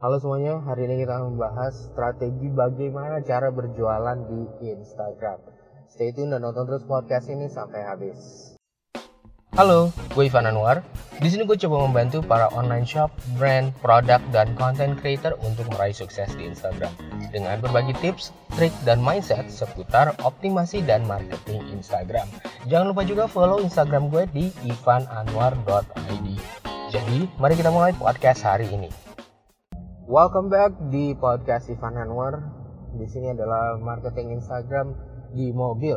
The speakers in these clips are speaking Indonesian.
Halo semuanya, hari ini kita akan membahas strategi bagaimana cara berjualan di Instagram. Stay tune dan nonton terus podcast ini sampai habis. Halo, gue Ivan Anwar. Di sini gue coba membantu para online shop, brand, produk, dan content creator untuk meraih sukses di Instagram dengan berbagi tips, trik, dan mindset seputar optimasi dan marketing Instagram. Jangan lupa juga follow Instagram gue di ivananwar.id. Jadi, mari kita mulai podcast hari ini. Welcome back di podcast Ivan Anwar. Di sini adalah marketing Instagram di mobil.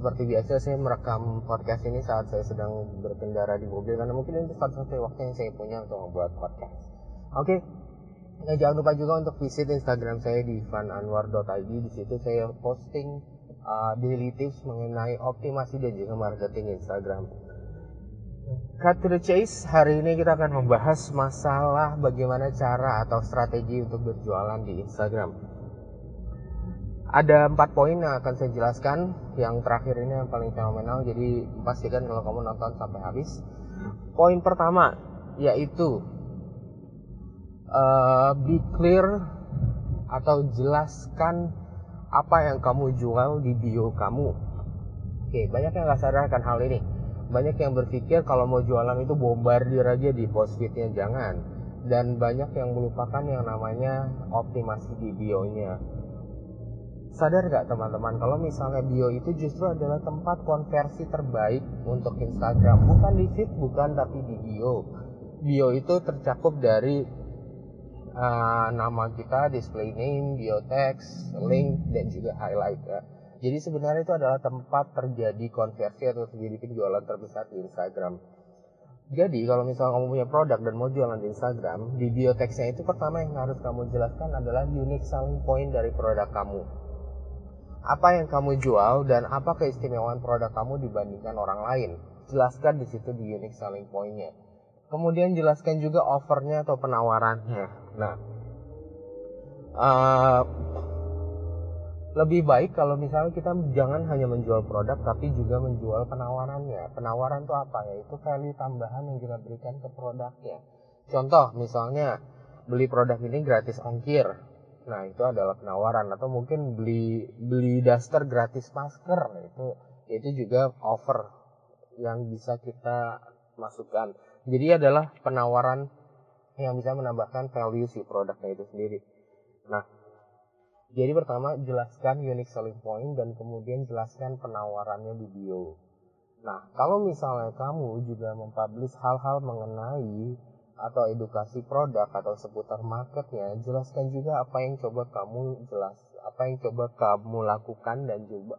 Seperti biasa saya merekam podcast ini saat saya sedang berkendara di mobil karena mungkin itu satu-satunya waktu yang saya punya untuk membuat podcast. Oke. Nah, jangan lupa juga untuk visit Instagram saya di ivananwar.id. Di situ saya posting uh, daily tips mengenai optimasi dan juga marketing Instagram. Cut to the chase, hari ini kita akan membahas masalah bagaimana cara atau strategi untuk berjualan di Instagram. Ada empat poin yang akan saya jelaskan. Yang terakhir ini yang paling fenomenal, jadi pastikan kalau kamu nonton sampai habis. Poin pertama yaitu uh, be clear atau jelaskan apa yang kamu jual di bio kamu. Oke, banyak yang nggak sadar akan hal ini banyak yang berpikir kalau mau jualan itu bombardir aja di post feednya jangan. Dan banyak yang melupakan yang namanya optimasi di bio-nya. Sadar gak teman-teman? Kalau misalnya bio itu justru adalah tempat konversi terbaik untuk Instagram. Bukan di feed bukan tapi di bio. Bio itu tercakup dari uh, nama kita display name bio text link dan juga highlight ya jadi sebenarnya itu adalah tempat terjadi konversi atau terjadi penjualan terbesar di Instagram. Jadi kalau misalnya kamu punya produk dan mau jualan di Instagram, di bio teksnya itu pertama yang harus kamu jelaskan adalah unique selling point dari produk kamu. Apa yang kamu jual dan apa keistimewaan produk kamu dibandingkan orang lain. Jelaskan di situ di unique selling pointnya. Kemudian jelaskan juga offernya atau penawarannya. Nah, uh, lebih baik kalau misalnya kita jangan hanya menjual produk tapi juga menjual penawarannya. Penawaran itu apa ya? Itu value tambahan yang kita berikan ke produknya. Contoh misalnya beli produk ini gratis ongkir. Nah, itu adalah penawaran atau mungkin beli beli daster gratis masker. Itu itu juga offer yang bisa kita masukkan. Jadi adalah penawaran yang bisa menambahkan value si produknya itu sendiri. Nah, jadi pertama jelaskan unique selling point dan kemudian jelaskan penawarannya di bio. Nah, kalau misalnya kamu juga mempublish hal-hal mengenai atau edukasi produk atau seputar marketnya, jelaskan juga apa yang coba kamu jelas, apa yang coba kamu lakukan dan juga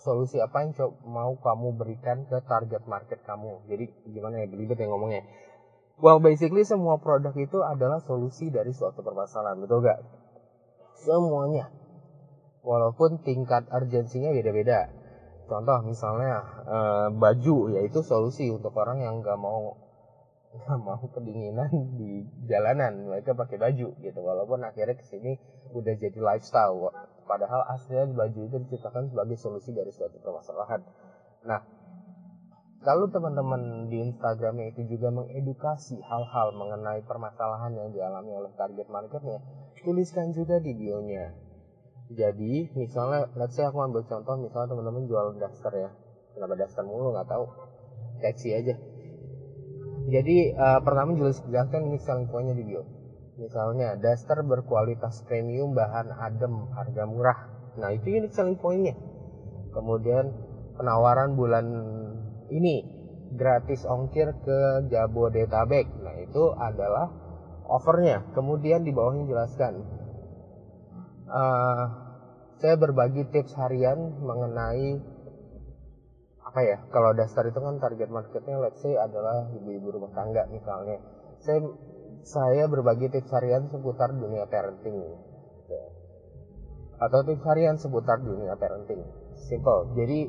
solusi apa yang coba, mau kamu berikan ke target market kamu. Jadi gimana ya belibet yang ngomongnya? Well, basically semua produk itu adalah solusi dari suatu permasalahan, betul gak? Semuanya. Walaupun tingkat urgensinya beda-beda. Contoh misalnya e, baju yaitu solusi untuk orang yang nggak mau nggak mau kedinginan di jalanan. Mereka pakai baju gitu. Walaupun akhirnya ke sini udah jadi lifestyle padahal aslinya baju itu diciptakan sebagai solusi dari suatu permasalahan. Nah kalau teman-teman di Instagramnya itu juga mengedukasi hal-hal mengenai permasalahan yang dialami oleh target marketnya, tuliskan juga di bionya. Jadi, misalnya, let's say aku ambil contoh, misalnya teman-teman jual daster ya. Kenapa daster mulu nggak tahu. Seksi aja. Jadi, uh, pertama jelaskan ini selling pointnya di bio. Misalnya, daster berkualitas premium, bahan adem, harga murah. Nah, itu unique selling pointnya. Kemudian, penawaran bulan ini gratis ongkir ke Jabodetabek. Nah, itu adalah offernya. Kemudian di bawahnya jelaskan. Uh, saya berbagi tips harian mengenai apa ya? Kalau dasar itu kan target marketnya let's say adalah ibu-ibu rumah tangga misalnya. Saya saya berbagi tips harian seputar dunia parenting. Atau tips harian seputar dunia parenting. Simple. Jadi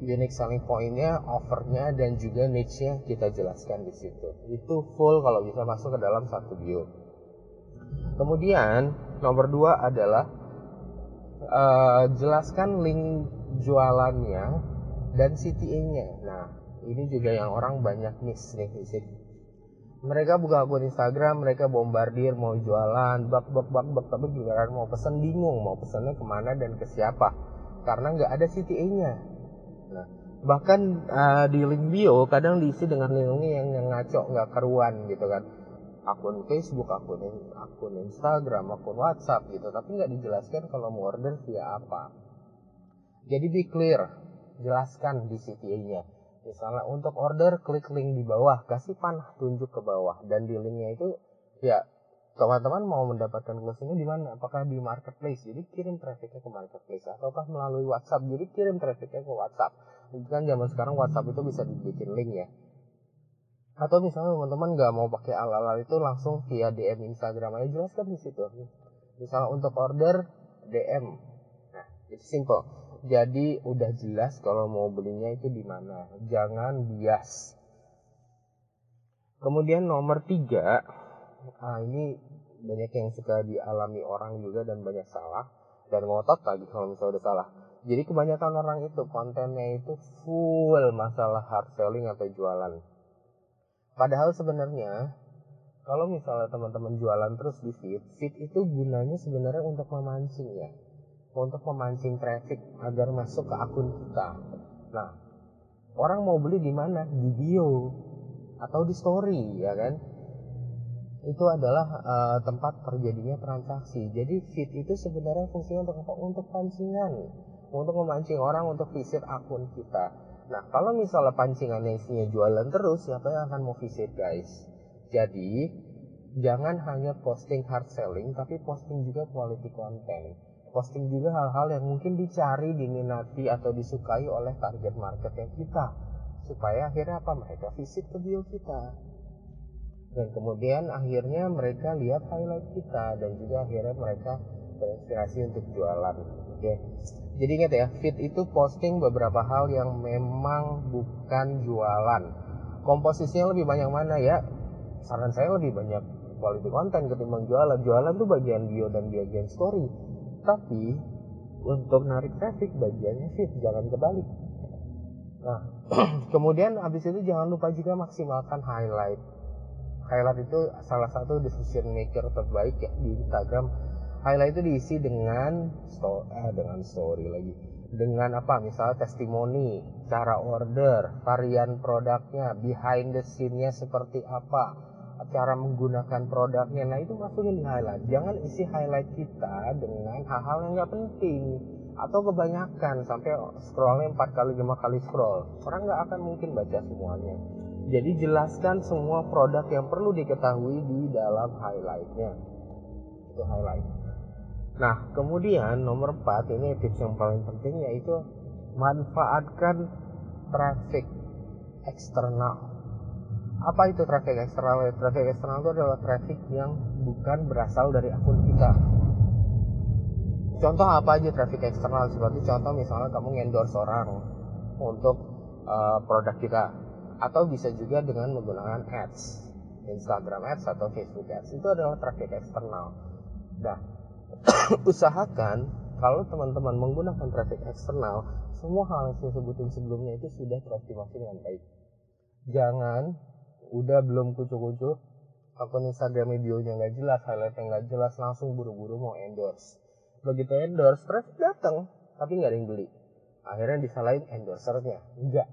unique selling pointnya, offernya dan juga niche-nya kita jelaskan di situ. Itu full kalau bisa masuk ke dalam satu bio. Kemudian nomor dua adalah uh, jelaskan link jualannya dan CTA-nya. Nah, ini juga yang orang banyak miss nih di sini. mereka buka akun Instagram mereka bombardir mau jualan bak bak bak bak tapi giliran mau pesen bingung mau pesennya ke mana dan ke siapa karena nggak ada CTA-nya nah bahkan uh, di link bio kadang diisi dengan link-link yang, yang ngaco nggak keruan gitu kan. Akun Facebook akun akun Instagram akun WhatsApp gitu tapi nggak dijelaskan kalau mau order via apa. Jadi be clear jelaskan di CTA-nya misalnya untuk order klik link di bawah kasih panah tunjuk ke bawah. Dan di linknya itu ya teman-teman mau mendapatkan closingnya di mana? Apakah di marketplace? Jadi kirim trafficnya ke marketplace. Ataukah melalui WhatsApp? Jadi kirim trafficnya ke WhatsApp. Kan zaman sekarang WhatsApp itu bisa dibikin link ya. Atau misalnya teman-teman nggak mau pakai al-al itu langsung via DM Instagram aja. Jelaskan di situ. Misalnya untuk order DM nah itu simple. Jadi udah jelas kalau mau belinya itu di mana. Jangan bias. Kemudian nomor tiga. Ah ini banyak yang suka dialami orang juga dan banyak salah dan ngotot lagi kalau misalnya udah salah jadi kebanyakan orang itu kontennya itu full masalah hard selling atau jualan padahal sebenarnya kalau misalnya teman-teman jualan terus di feed feed itu gunanya sebenarnya untuk memancing ya untuk memancing traffic agar masuk ke akun kita. Nah, orang mau beli di mana? Di bio atau di story, ya kan? Itu adalah uh, tempat terjadinya transaksi. Jadi feed itu sebenarnya fungsinya untuk apa? Untuk pancingan, untuk memancing orang untuk visit akun kita. Nah, kalau misalnya pancingannya isinya jualan terus, siapa yang akan mau visit, guys? Jadi, jangan hanya posting hard selling, tapi posting juga quality content posting juga hal-hal yang mungkin dicari, diminati atau disukai oleh target marketnya kita supaya akhirnya apa mereka visit ke bio kita dan kemudian akhirnya mereka lihat highlight kita dan juga akhirnya mereka terinspirasi untuk jualan oke? Jadi ingat ya fit itu posting beberapa hal yang memang bukan jualan. Komposisinya lebih banyak mana ya? Saran saya lebih banyak quality content ketimbang jualan. Jualan tuh bagian bio dan bagian story. Tapi untuk narik traffic bagiannya fit jangan kebalik. Nah kemudian habis itu jangan lupa juga maksimalkan highlight highlight itu salah satu decision maker terbaik ya di Instagram. Highlight itu diisi dengan story, eh, dengan story lagi. Dengan apa? Misalnya testimoni cara order varian produknya behind the scene-nya seperti apa cara menggunakan produknya. Nah itu masukin di highlight. Jangan isi highlight kita dengan hal-hal yang nggak penting atau kebanyakan. Sampai scrollnya empat kali lima kali scroll. Orang nggak akan mungkin baca semuanya jadi jelaskan semua produk yang perlu diketahui di dalam highlightnya itu highlight nah kemudian nomor 4 ini tips yang paling penting yaitu manfaatkan traffic eksternal apa itu traffic eksternal? Traffic eksternal itu adalah traffic yang bukan berasal dari akun kita. Contoh apa aja traffic eksternal? Seperti contoh misalnya kamu endorse orang untuk uh, produk kita, atau bisa juga dengan menggunakan ads, Instagram ads atau Facebook ads. Itu adalah traffic eksternal. Nah, usahakan kalau teman-teman menggunakan traffic eksternal, semua hal yang saya sebutin sebelumnya itu sudah teroptimasi dengan baik. Jangan udah belum kucu-kucu akun Instagram videonya nggak jelas highlightnya nggak jelas langsung buru-buru mau endorse begitu endorse traffic datang tapi nggak ada yang beli akhirnya disalahin endorsernya enggak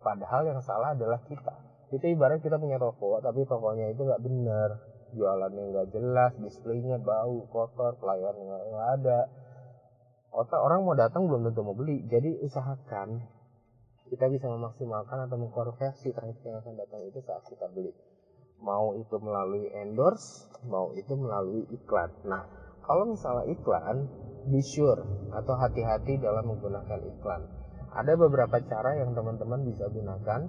padahal yang salah adalah kita. Itu ibarat kita punya toko tapi tokonya itu nggak benar. Jualannya nggak jelas displaynya bau kotor pelayannya nggak ada. Otak orang mau datang belum tentu mau beli. Jadi usahakan kita bisa memaksimalkan atau mengkonversi traffic yang akan datang itu saat kita beli. Mau itu melalui endorse mau itu melalui iklan. Nah kalau misalnya iklan be sure atau hati-hati dalam menggunakan iklan ada beberapa cara yang teman-teman bisa gunakan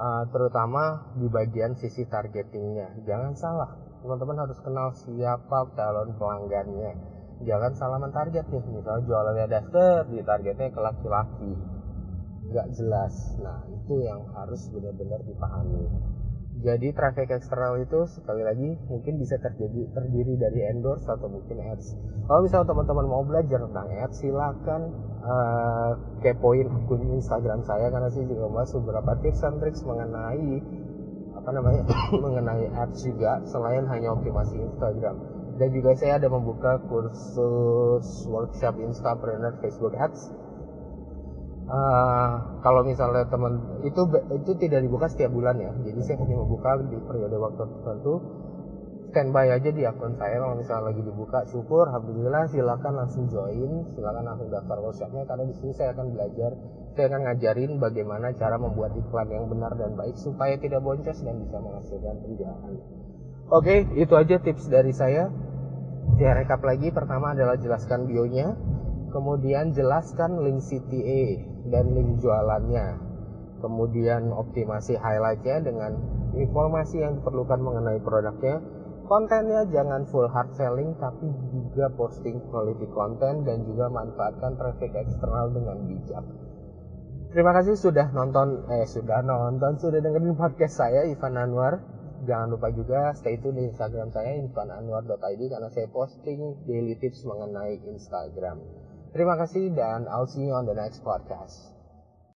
uh, terutama di bagian sisi targetingnya. Jangan salah teman-teman harus kenal siapa calon pelanggannya. Jangan salah mentarget nih misalnya jualannya daster di targetnya ke laki-laki. Nggak jelas. Nah itu yang harus benar-benar dipahami. Jadi traffic eksternal itu sekali lagi mungkin bisa terjadi terdiri dari endorse atau mungkin ads. Kalau misalnya teman-teman mau belajar tentang ads silakan uh, kepoin akun Instagram saya karena saya juga membahas beberapa tips dan triks mengenai apa namanya mengenai ads juga selain hanya optimasi Instagram. Dan juga saya ada membuka kursus workshop Instapreneur Facebook Ads. Uh, kalau misalnya teman itu itu tidak dibuka setiap bulan ya. Jadi saya hanya membuka di periode waktu tertentu standby aja di akun saya. Kalau misalnya lagi dibuka syukur alhamdulillah silakan langsung join. Silakan langsung daftar workshopnya karena di sini saya akan belajar. Saya akan ngajarin bagaimana cara membuat iklan yang benar dan baik supaya tidak boncos dan bisa menghasilkan penjualan. Oke itu aja tips dari saya. Saya rekap lagi. Pertama adalah jelaskan bionya. Kemudian jelaskan link CTA dan link jualannya. Kemudian optimasi highlightnya dengan informasi yang diperlukan mengenai produknya kontennya jangan full hard selling tapi juga posting quality content dan juga manfaatkan traffic eksternal dengan bijak. Terima kasih sudah nonton eh sudah nonton sudah dengerin podcast saya Ivan Anwar. Jangan lupa juga stay tune di Instagram saya ivananwar.id karena saya posting daily tips mengenai Instagram. Terima kasih dan I'll see you on the next podcast